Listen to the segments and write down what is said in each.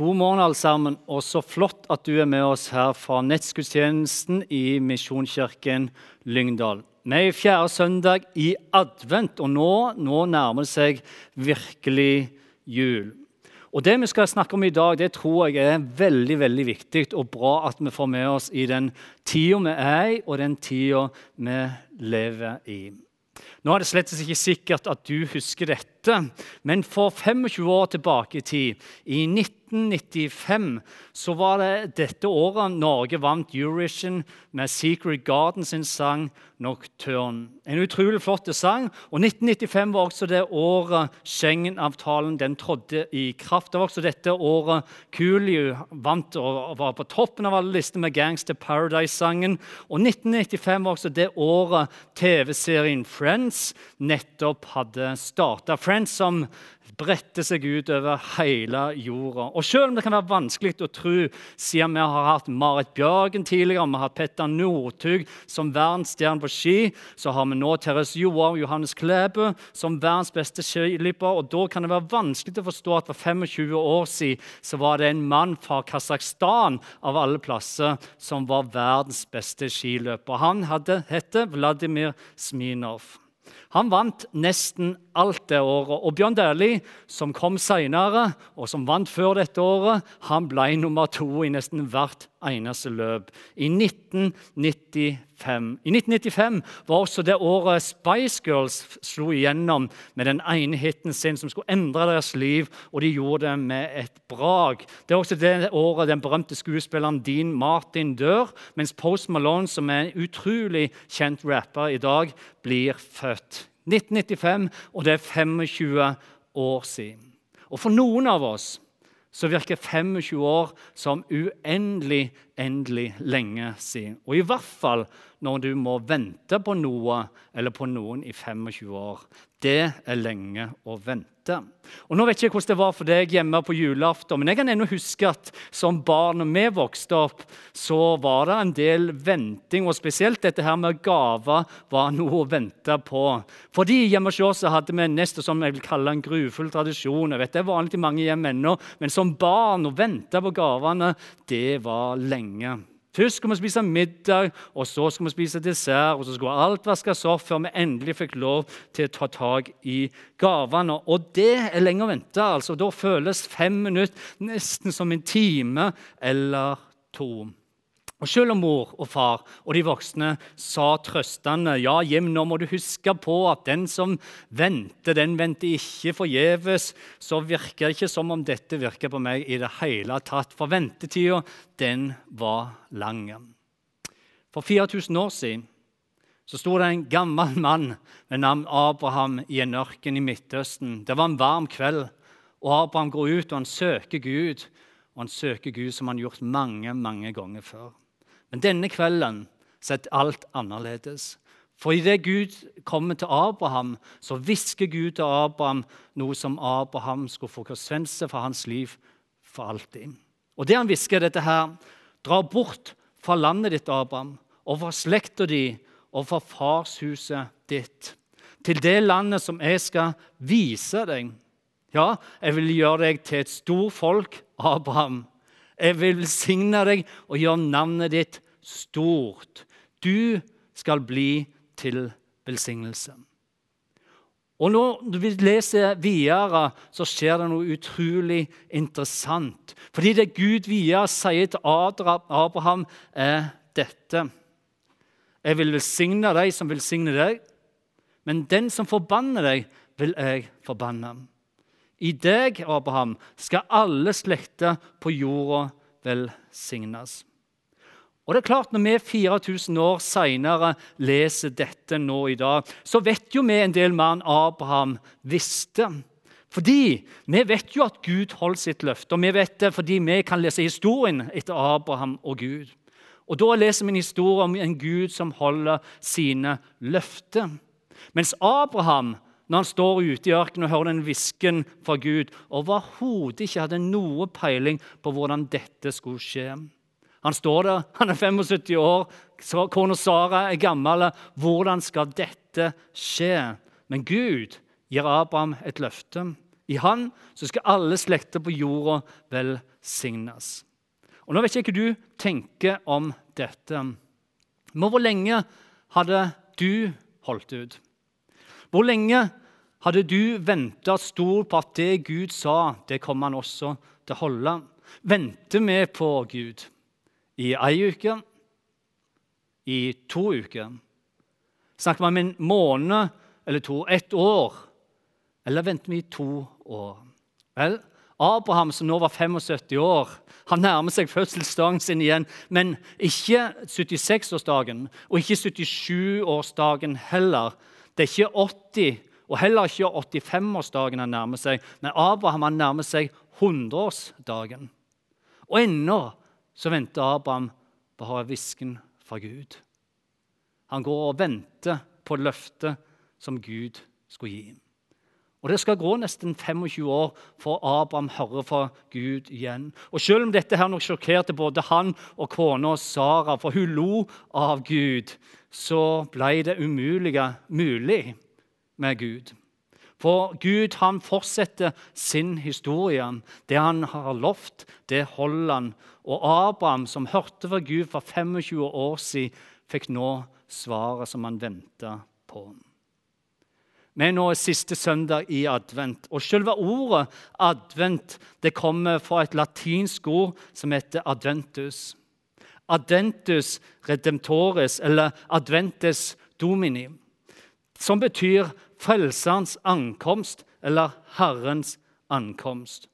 God morgen, alle sammen. Og så flott at du er med oss her fra nettgudstjenesten i Misjonskirken Lyngdal. Vi er i fjerde søndag i advent, og nå, nå nærmer det seg virkelig jul. Og Det vi skal snakke om i dag, det tror jeg er veldig veldig viktig og bra at vi får med oss i den tida vi er i, og den tida vi lever i. Nå er det slett ikke sikkert at du husker dette, men for 25 år tilbake i tid, i 1995 så var det dette året Norge vant Eurovision med Secret Garden sin sang 'Nocturne'. En utrolig flott sang. Og 1995 var også det året Schengen-avtalen trådte i kraft. Det var også dette året Kuliu vant og var på toppen av alle listene med 'Gangster Paradise'-sangen. Og 1995 var også det året TV-serien Friends nettopp hadde starta. Friends som bredte seg ut over hele jorda. Og Selv om det kan være vanskelig å tro, siden vi har hatt Marit Bjørgen tidligere, vi har hatt Petter Northug som verdensstjerne på ski, så har vi nå Therese Joar og Johannes Klæbø som verdens beste skiløper. Og da kan det være vanskelig å forstå at for 25 år siden så var det en mann fra Kasakhstan av alle plasser som var verdens beste skiløper. Han hadde hette Vladimir Sminov. Han vant nesten alt det året. Og Bjørn Dæhlie, som kom senere, og som vant før dette året, han ble nummer to i nesten hvert eneste løp. I 1995. I 1995 var også det året Spice Girls slo igjennom med den ene hiten sin som skulle endre deres liv, og de gjorde det med et brag. Det er også det året den berømte skuespilleren Dean Martin dør, mens Post Malone, som er en utrolig kjent rapper i dag, blir født. 1995, og det er 25 år siden. Og for noen av oss så virker 25 år som uendelig, endelig lenge siden. Og i hvert fall når du må vente på noe eller på noen i 25 år. Det er lenge å vente. Og nå vet jeg ikke hvordan det var for deg hjemme på julaften, men jeg kan ennå huske at som barn når vi vokste opp, så var det en del venting. Og spesielt dette her med gaver var noe å vente på. Fordi hjemme hos oss hadde vi nesten som jeg vil kalle en grufull tradisjon. Jeg vet Det er vanlig i mange hjem ennå, men som barn å vente på gavene, det var lenge. Først skulle vi spise middag, og så skulle vi spise dessert. Og så skulle alt vaskes opp før vi endelig fikk lov til å ta tak i gavene. Og det er lenge å vente. altså. Da føles fem minutter nesten som en time eller to. Og Selv om mor og far og de voksne sa trøstende ja, Jim, nå må du huske på at den som venter, den venter ikke forgjeves, så virker det ikke som om dette virker på meg i det hele tatt. For ventetida, den var lang. For 4000 år siden så sto det en gammel mann ved navn Abraham i en ørken i Midtøsten. Det var en varm kveld, og Abraham går ut og han søker Gud. Og han søker Gud som han har gjort mange, mange ganger før. Men denne kvelden er alt annerledes. For idet Gud kommer til Abraham, så hvisker Gud til Abraham noe som Abraham skulle få konsekvenser for hans liv for alltid. Og det han hvisker, dette her Dra bort fra landet ditt, Abraham, og fra slekta di og fra farshuset ditt, til det landet som jeg skal vise deg. Ja, jeg vil gjøre deg til et stort folk, Abraham. Jeg vil velsigne deg og gjøre navnet ditt stort. Du skal bli til velsignelse. Og Når vi leser videre, så skjer det noe utrolig interessant. Fordi det Gud videre sier til Abraham, er dette. Jeg vil velsigne deg som velsigner deg, men den som forbanner deg, vil jeg forbanne. I deg, Abraham, skal alle slekter på jorda velsignes. Og det er klart, Når vi 4000 år seinere leser dette nå i dag, så vet jo vi en del mer enn Abraham visste. Fordi vi vet jo at Gud holdt sitt løfte, og vi vet det fordi vi kan lese historien etter Abraham og Gud. Og Da leser vi en historie om en Gud som holder sine løfter. Mens Abraham når han står ute i ørkenen og hører den hvisken fra Gud, overhodet ikke hadde noe peiling på hvordan dette skulle skje. Han står der, han er 75 år, kona Sara er gammel. Hvordan skal dette skje? Men Gud gir Abraham et løfte. I han så skal alle slekter på jorda velsignes. Og Nå vet jeg ikke hva du tenker om dette. Men hvor lenge hadde du holdt ut? Hvor lenge hadde du venta stort på at det Gud sa, det kom han også til å holde? Venter vi på Gud i ei uke? I to uker? Snakker vi om en måned eller to? Ett år? Eller venter vi i to år? Vel, Abraham, som nå var 75 år, han nærmer seg fødselsdagen sin igjen. Men ikke 76-årsdagen, og ikke 77-årsdagen heller. Det er ikke 80 og heller ikke 85-årsdagen han nærmer seg. Men Abraham han nærmer seg 100-årsdagen. Og ennå så venter Abraham på høre hvisken fra Gud. Han går og venter på løftet som Gud skulle gi. Og Det skal gå nesten 25 år for Abraham hører fra Gud igjen. Og Selv om dette her nok sjokkerte både han og kona Sara, for hun lo av Gud, så ble det umulige mulig med Gud. For Gud han fortsetter sin historie. Det han har lovt, det holder han. Og Abraham, som hørte fra Gud for 25 år siden, fikk nå svaret som han venta på. Vi er nå siste søndag i advent. og Selve ordet advent det kommer fra et latinsk ord som heter adventus. Adventus redemptoris, eller adventes domini, som betyr Frelserens ankomst eller Herrens ankomst.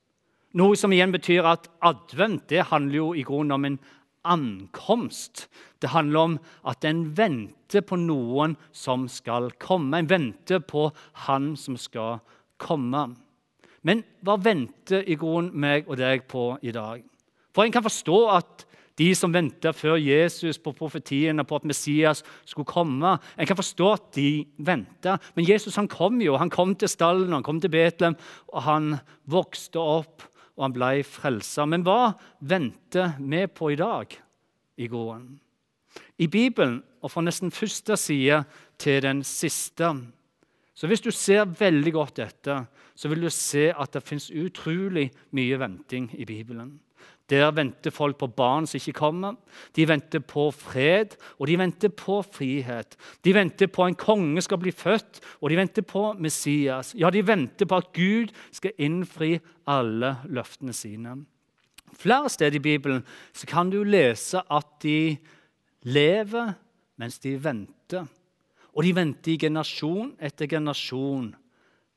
Noe som igjen betyr at advent det handler jo i grunnen om en ankomst. Det handler om at en venter på noen som skal komme. En venter på han som skal komme. Men hva venter i grunnen meg og deg på i dag? For en kan forstå at de som venta før Jesus på profetiene på at Messias skulle komme. En kan forstå at de venta, men Jesus han kom jo. Han kom til stallen, han kom til Betlehem, og han vokste opp, og han ble frelsa. Men hva venter vi på i dag i gården? I Bibelen, og fra nesten første side til den siste så Hvis du ser veldig godt etter, så vil du se at det fins utrolig mye venting i Bibelen. Der venter folk på barn som ikke kommer. De venter på fred, og de venter på frihet. De venter på en konge skal bli født, og de venter på Messias. Ja, de venter på at Gud skal innfri alle løftene sine. Flere steder i Bibelen kan du lese at de lever mens de venter. Og de venter i generasjon etter generasjon.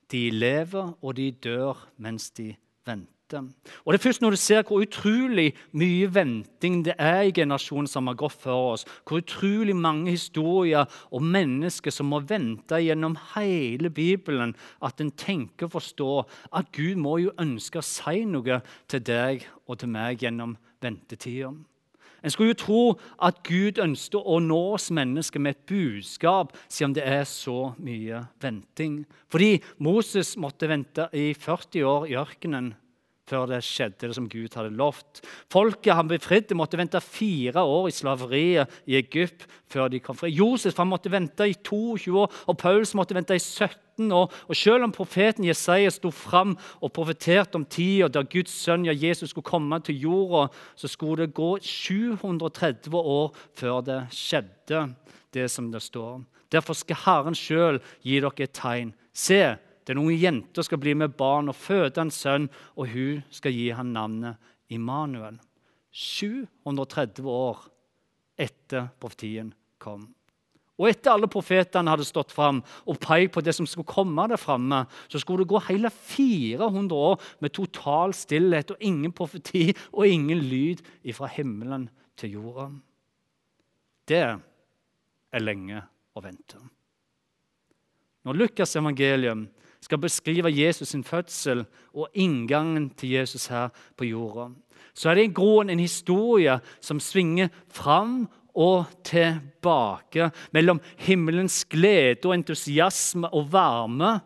De lever, og de dør mens de venter vente. Og Det er først når du ser hvor utrolig mye venting det er i generasjonen som har gått før oss, hvor utrolig mange historier og mennesker som må vente gjennom hele Bibelen, at en tenker og forstår at Gud må jo ønske å si noe til deg og til meg gjennom ventetida. En skulle jo tro at Gud ønsket å nå oss mennesker med et budskap, siden det er så mye venting. Fordi Moses måtte vente i 40 år i ørkenen før det skjedde det som Gud hadde lovt. Folket han befridde, måtte vente fire år i slaveriet i Egypt før de kom fri. Josef han måtte vente i 22 år, og Paulus måtte vente i 17 år. Og Selv om profeten Jesaja sto fram og profeterte om tida da Guds sønn ja, Jesus skulle komme til jorda, så skulle det gå 730 år før det skjedde, det som det står. Derfor skal Herren sjøl gi dere et tegn. Se, den noen jenter skal bli med barn og føde en sønn, og hun skal gi ham navnet Immanuel. 730 år etter profetien kom. Og etter alle profetene hadde stått fram og pekt på det som skulle komme der framme, så skulle det gå hele 400 år med total stillhet og ingen profeti og ingen lyd fra himmelen til jorda. Det er lenge å vente. Når Lukas' evangelium skal beskrive Jesus' sin fødsel og inngangen til Jesus her på jorda, så er det i grunnen en historie som svinger fram og tilbake mellom himmelens glede og entusiasme og varme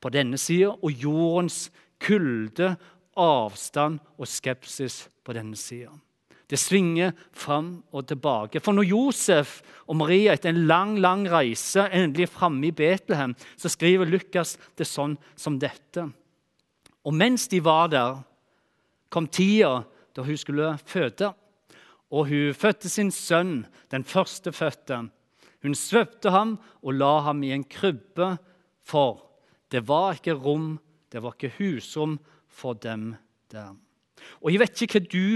på denne sida og jordens kulde, avstand og skepsis på denne sida. Det svinger fram og tilbake. For når Josef og Maria etter en lang lang reise endelig er framme i Betlehem, så skriver Lukas det sånn som dette. Og mens de var der, kom tida da hun skulle føde. Og hun fødte sin sønn, den førstefødte. Hun svøpte ham og la ham i en krybbe, for det var ikke rom, det var ikke husrom for dem der. Og Jeg vet ikke hva du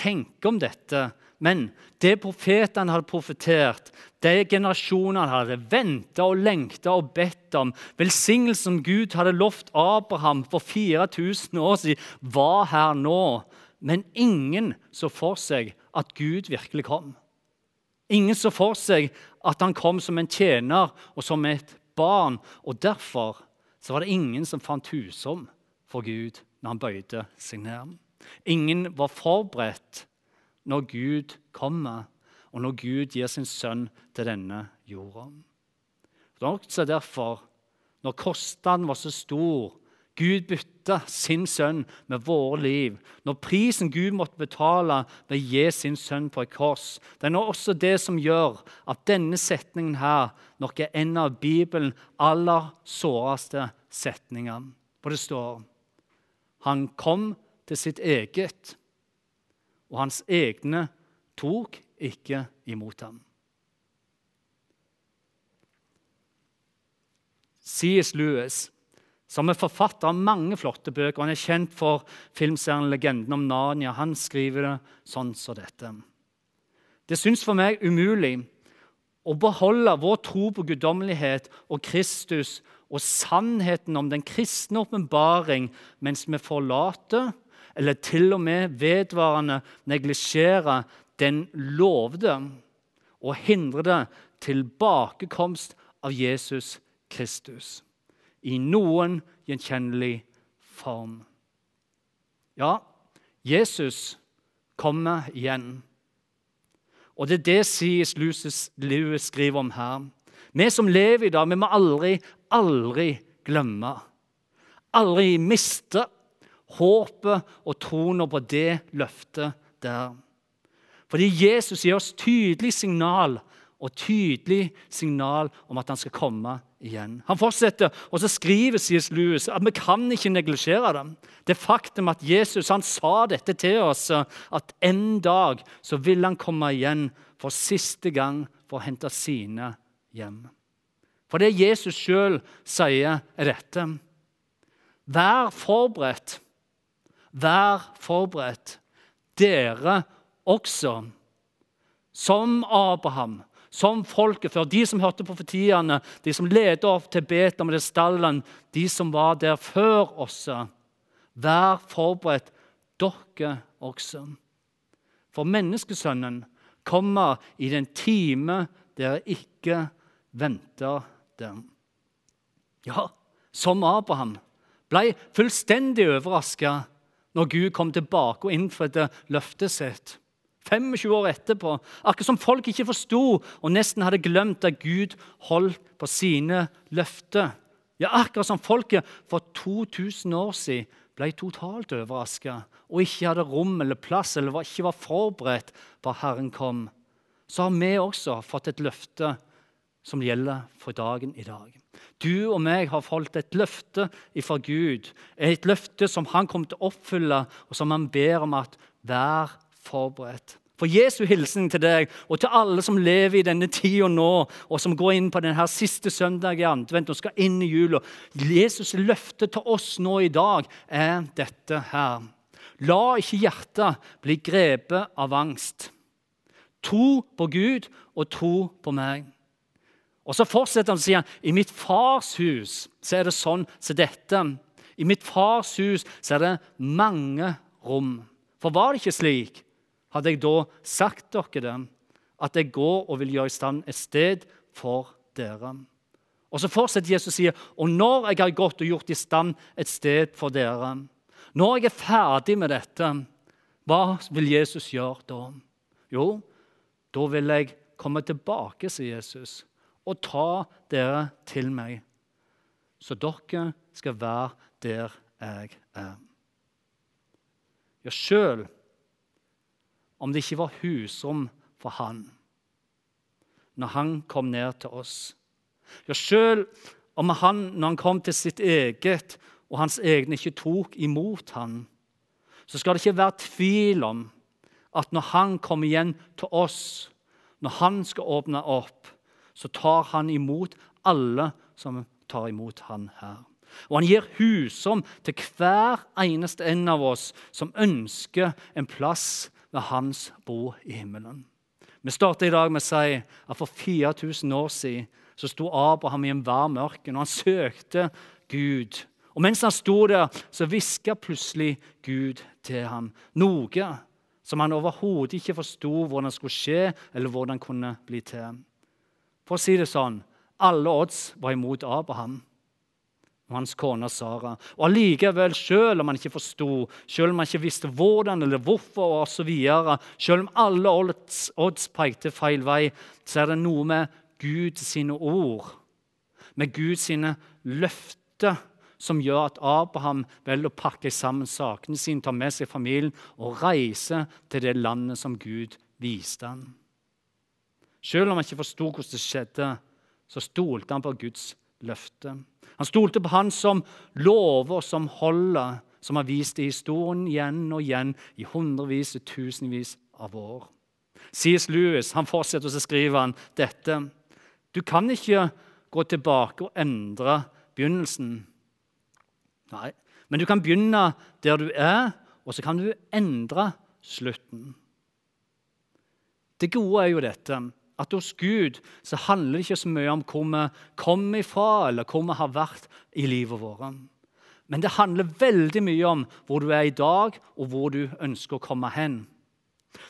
tenker om dette, men det profetene hadde profetert, det generasjonene hadde venta og lengta og bedt om, velsignelsen Gud hadde lovt Abraham for 4000 år siden, var her nå. Men ingen så for seg at Gud virkelig kom. Ingen så for seg at han kom som en tjener og som et barn. Og derfor var det ingen som fant husom for Gud når han bøyde seg ned. Ingen var forberedt når Gud kommer, og når Gud gir sin sønn til denne jorda. Det er også derfor, når kostnaden var så stor, Gud bytta sin sønn med våre liv. Når prisen Gud måtte betale ved å gi sin sønn på et kors. Det er også det som gjør at denne setningen her nok er en av Bibelens aller såreste setninger. For det står Han kom til sitt eget, og hans egne tok ikke imot ham. C.S. Lewis, som er forfatter av mange flotte bøker, han er kjent for filmserien 'Legenden om Narnia', han skriver det sånn som dette. Det syns for meg umulig å beholde vår tro på guddommelighet og Kristus og sannheten om den kristne åpenbaring mens vi forlater eller til og med vedvarende neglisjere den lovde og hindre det tilbakekomst av Jesus Kristus i noen gjenkjennelig form. Ja, Jesus kommer igjen. Og det er det C.S. Lewis skriver om her. Vi som lever i dag, vi må aldri, aldri glemme. Aldri miste håpet og troen på det løftet der. Fordi Jesus gir oss tydelig signal og tydelig signal om at han skal komme igjen. Han fortsetter, og så skriver C.S. Lewis at vi kan ikke neglisjere det. Det faktum at Jesus han sa dette til oss, at en dag så vil han komme igjen for siste gang for å hente sine hjem. For det Jesus sjøl sier, er dette. Vær forberedt Vær forberedt, dere også. Som Abraham, som folket før, de som hørte profetiene, de som ledet opp til Betam og stallen, de som var der før oss. Vær forberedt, dere også. For menneskesønnen kommer i den time dere ikke venter dem. Ja, som Abraham ble fullstendig overraska når Gud kom tilbake og innfridde løftet sitt. 25 år etterpå, akkurat som folk ikke forsto og nesten hadde glemt at Gud holdt på sine løfter. Ja, akkurat som folket for 2000 år siden ble totalt overraska og ikke hadde rom eller plass eller ikke var forberedt på at Herren kom, så har vi også fått et løfte som gjelder for dagen i dag. Du og meg har fått et løfte fra Gud, et løfte som han kommer til å oppfylle, og som han ber om at vær forberedt. For Jesu hilsen til deg og til alle som lever i denne tida nå, og som går inn på denne siste søndag i advent og skal inn i jula Jesus' løfte til oss nå i dag er dette her. La ikke hjertet bli grepet av angst. Tro på Gud og tro på meg. Og Så fortsetter han og sier i mitt fars hus så er det sånn som dette. I mitt fars hus så er det mange rom. For var det ikke slik, hadde jeg da sagt dere det, at jeg går og vil gjøre i stand et sted for dere. Og Så fortsetter Jesus å si, og når jeg har gått og gjort i stand et sted for dere, når jeg er ferdig med dette, hva vil Jesus gjøre da? Jo, da vil jeg komme tilbake, sier Jesus og ta dere til meg, så dere skal være der jeg er. Ja, sjøl om det ikke var husrom for han når han kom ned til oss. Ja, sjøl om han, når han kom til sitt eget og hans egne ikke tok imot han, så skal det ikke være tvil om at når han kommer igjen til oss, når han skal åpne opp, så tar han imot alle som tar imot han her. Og han gir husom til hver eneste en av oss som ønsker en plass ved hans bo i himmelen. Vi starter i dag med å si at for 4000 år siden så sto Abraham i en varm og han søkte Gud. Og mens han sto der, så hviska plutselig Gud til ham noe som han overhodet ikke forsto hvordan skulle skje, eller hvordan kunne bli til. For å si det sånn alle odds var imot Abraham og hans kone Sara. Og allikevel, selv om man ikke forsto, selv om man ikke visste hvordan eller hvorfor, og så videre, selv om alle odds, pekte feil vei, så er det noe med Guds ord, med Guds sine løfter, som gjør at Abraham velger å pakke sammen sakene sine, ta med seg familien og reise til det landet som Gud viste ham. Selv om han ikke forsto hvordan det skjedde, så stolte han på Guds løfte. Han stolte på han som lover som holder, som har vist i historien igjen og igjen i hundrevis og tusenvis av år. C.S. Lewis han fortsetter å skrive han dette. Du kan ikke gå tilbake og endre begynnelsen. Nei, men du kan begynne der du er, og så kan du endre slutten. Det gode er jo dette at hos Gud så handler det ikke så mye om hvor vi kommer ifra, eller hvor vi har vært i livet vårt. Men det handler veldig mye om hvor du er i dag, og hvor du ønsker å komme hen.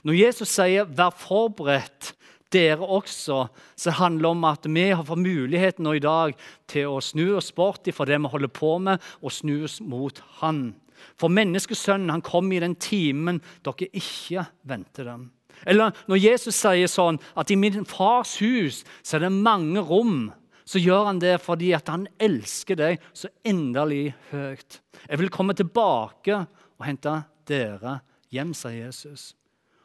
Når Jesus sier 'vær forberedt', dere også, så handler det om at vi har fått muligheten nå i dag til å snu oss bort fra det vi holder på med, og snu oss mot Han. For menneskesønnen han kom i den timen dere ikke venter dem. Eller når Jesus sier sånn at i min fars hus så er det mange rom, så gjør han det fordi at han elsker deg så inderlig høyt. Jeg vil komme tilbake og hente dere hjem, sier Jesus.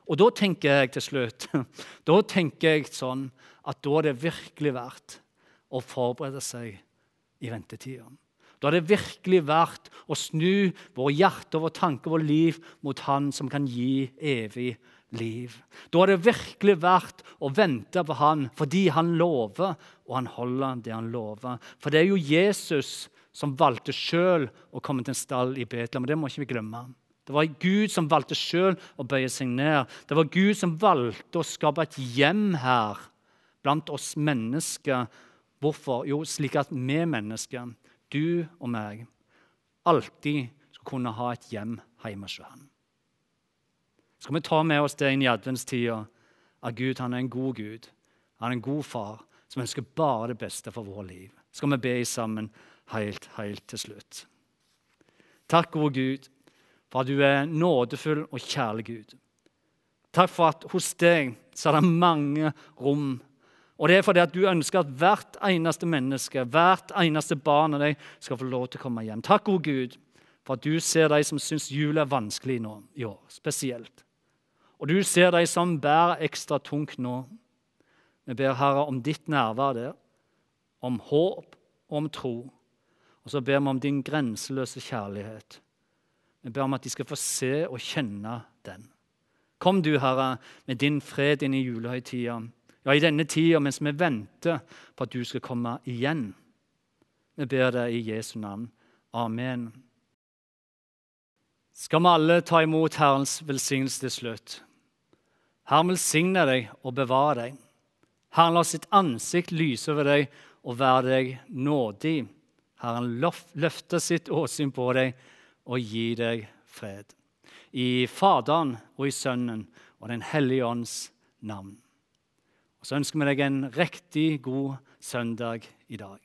Og da tenker jeg til slutt da tenker jeg sånn at da er det virkelig verdt å forberede seg i ventetida. Da er det virkelig verdt å snu våre hjerter, vår tanke, vår liv mot Han som kan gi evig liv liv. Da er det virkelig verdt å vente på han fordi han lover, og han holder det han lover. For det er jo Jesus som valgte sjøl å komme til en stall i Betlehem. og Det må ikke vi glemme. Det var Gud som valgte sjøl å bøye seg ned. Det var Gud som valgte å skape et hjem her blant oss mennesker. Hvorfor? Jo, slik at vi mennesker, du og meg, alltid skal kunne ha et hjem hjemme hos ham skal vi ta med oss det inn i adventstida at Gud han er en god Gud. Han er en god far som ønsker bare det beste for vårt liv. Skal vi be sammen helt, helt til slutt. Takk, gode Gud, for at du er nådefull og kjærlig Gud. Takk for at hos deg så er det mange rom. Og det er fordi at du ønsker at hvert eneste menneske, hvert eneste barn av deg skal få lov til å komme hjem. Takk, gode Gud, for at du ser de som syns jul er vanskelig nå i år, spesielt. Og du ser de som bærer ekstra tungt nå. Vi ber Herre om ditt nærvær der, om håp og om tro. Og så ber vi om din grenseløse kjærlighet. Vi ber om at de skal få se og kjenne den. Kom du, Herre, med din fred inn i julehøytida. Ja, i denne tida mens vi venter på at du skal komme igjen. Vi ber deg i Jesu navn. Amen. Skal vi alle ta imot Herrens velsignelse til slutt? Herren velsigne deg og bevare deg. Herren lar sitt ansikt lyse over deg og være deg nådig. Herren løfter sitt åsyn på deg og gir deg fred. I Faderen og i Sønnen og Den hellige ånds navn. Og Så ønsker vi deg en riktig god søndag i dag.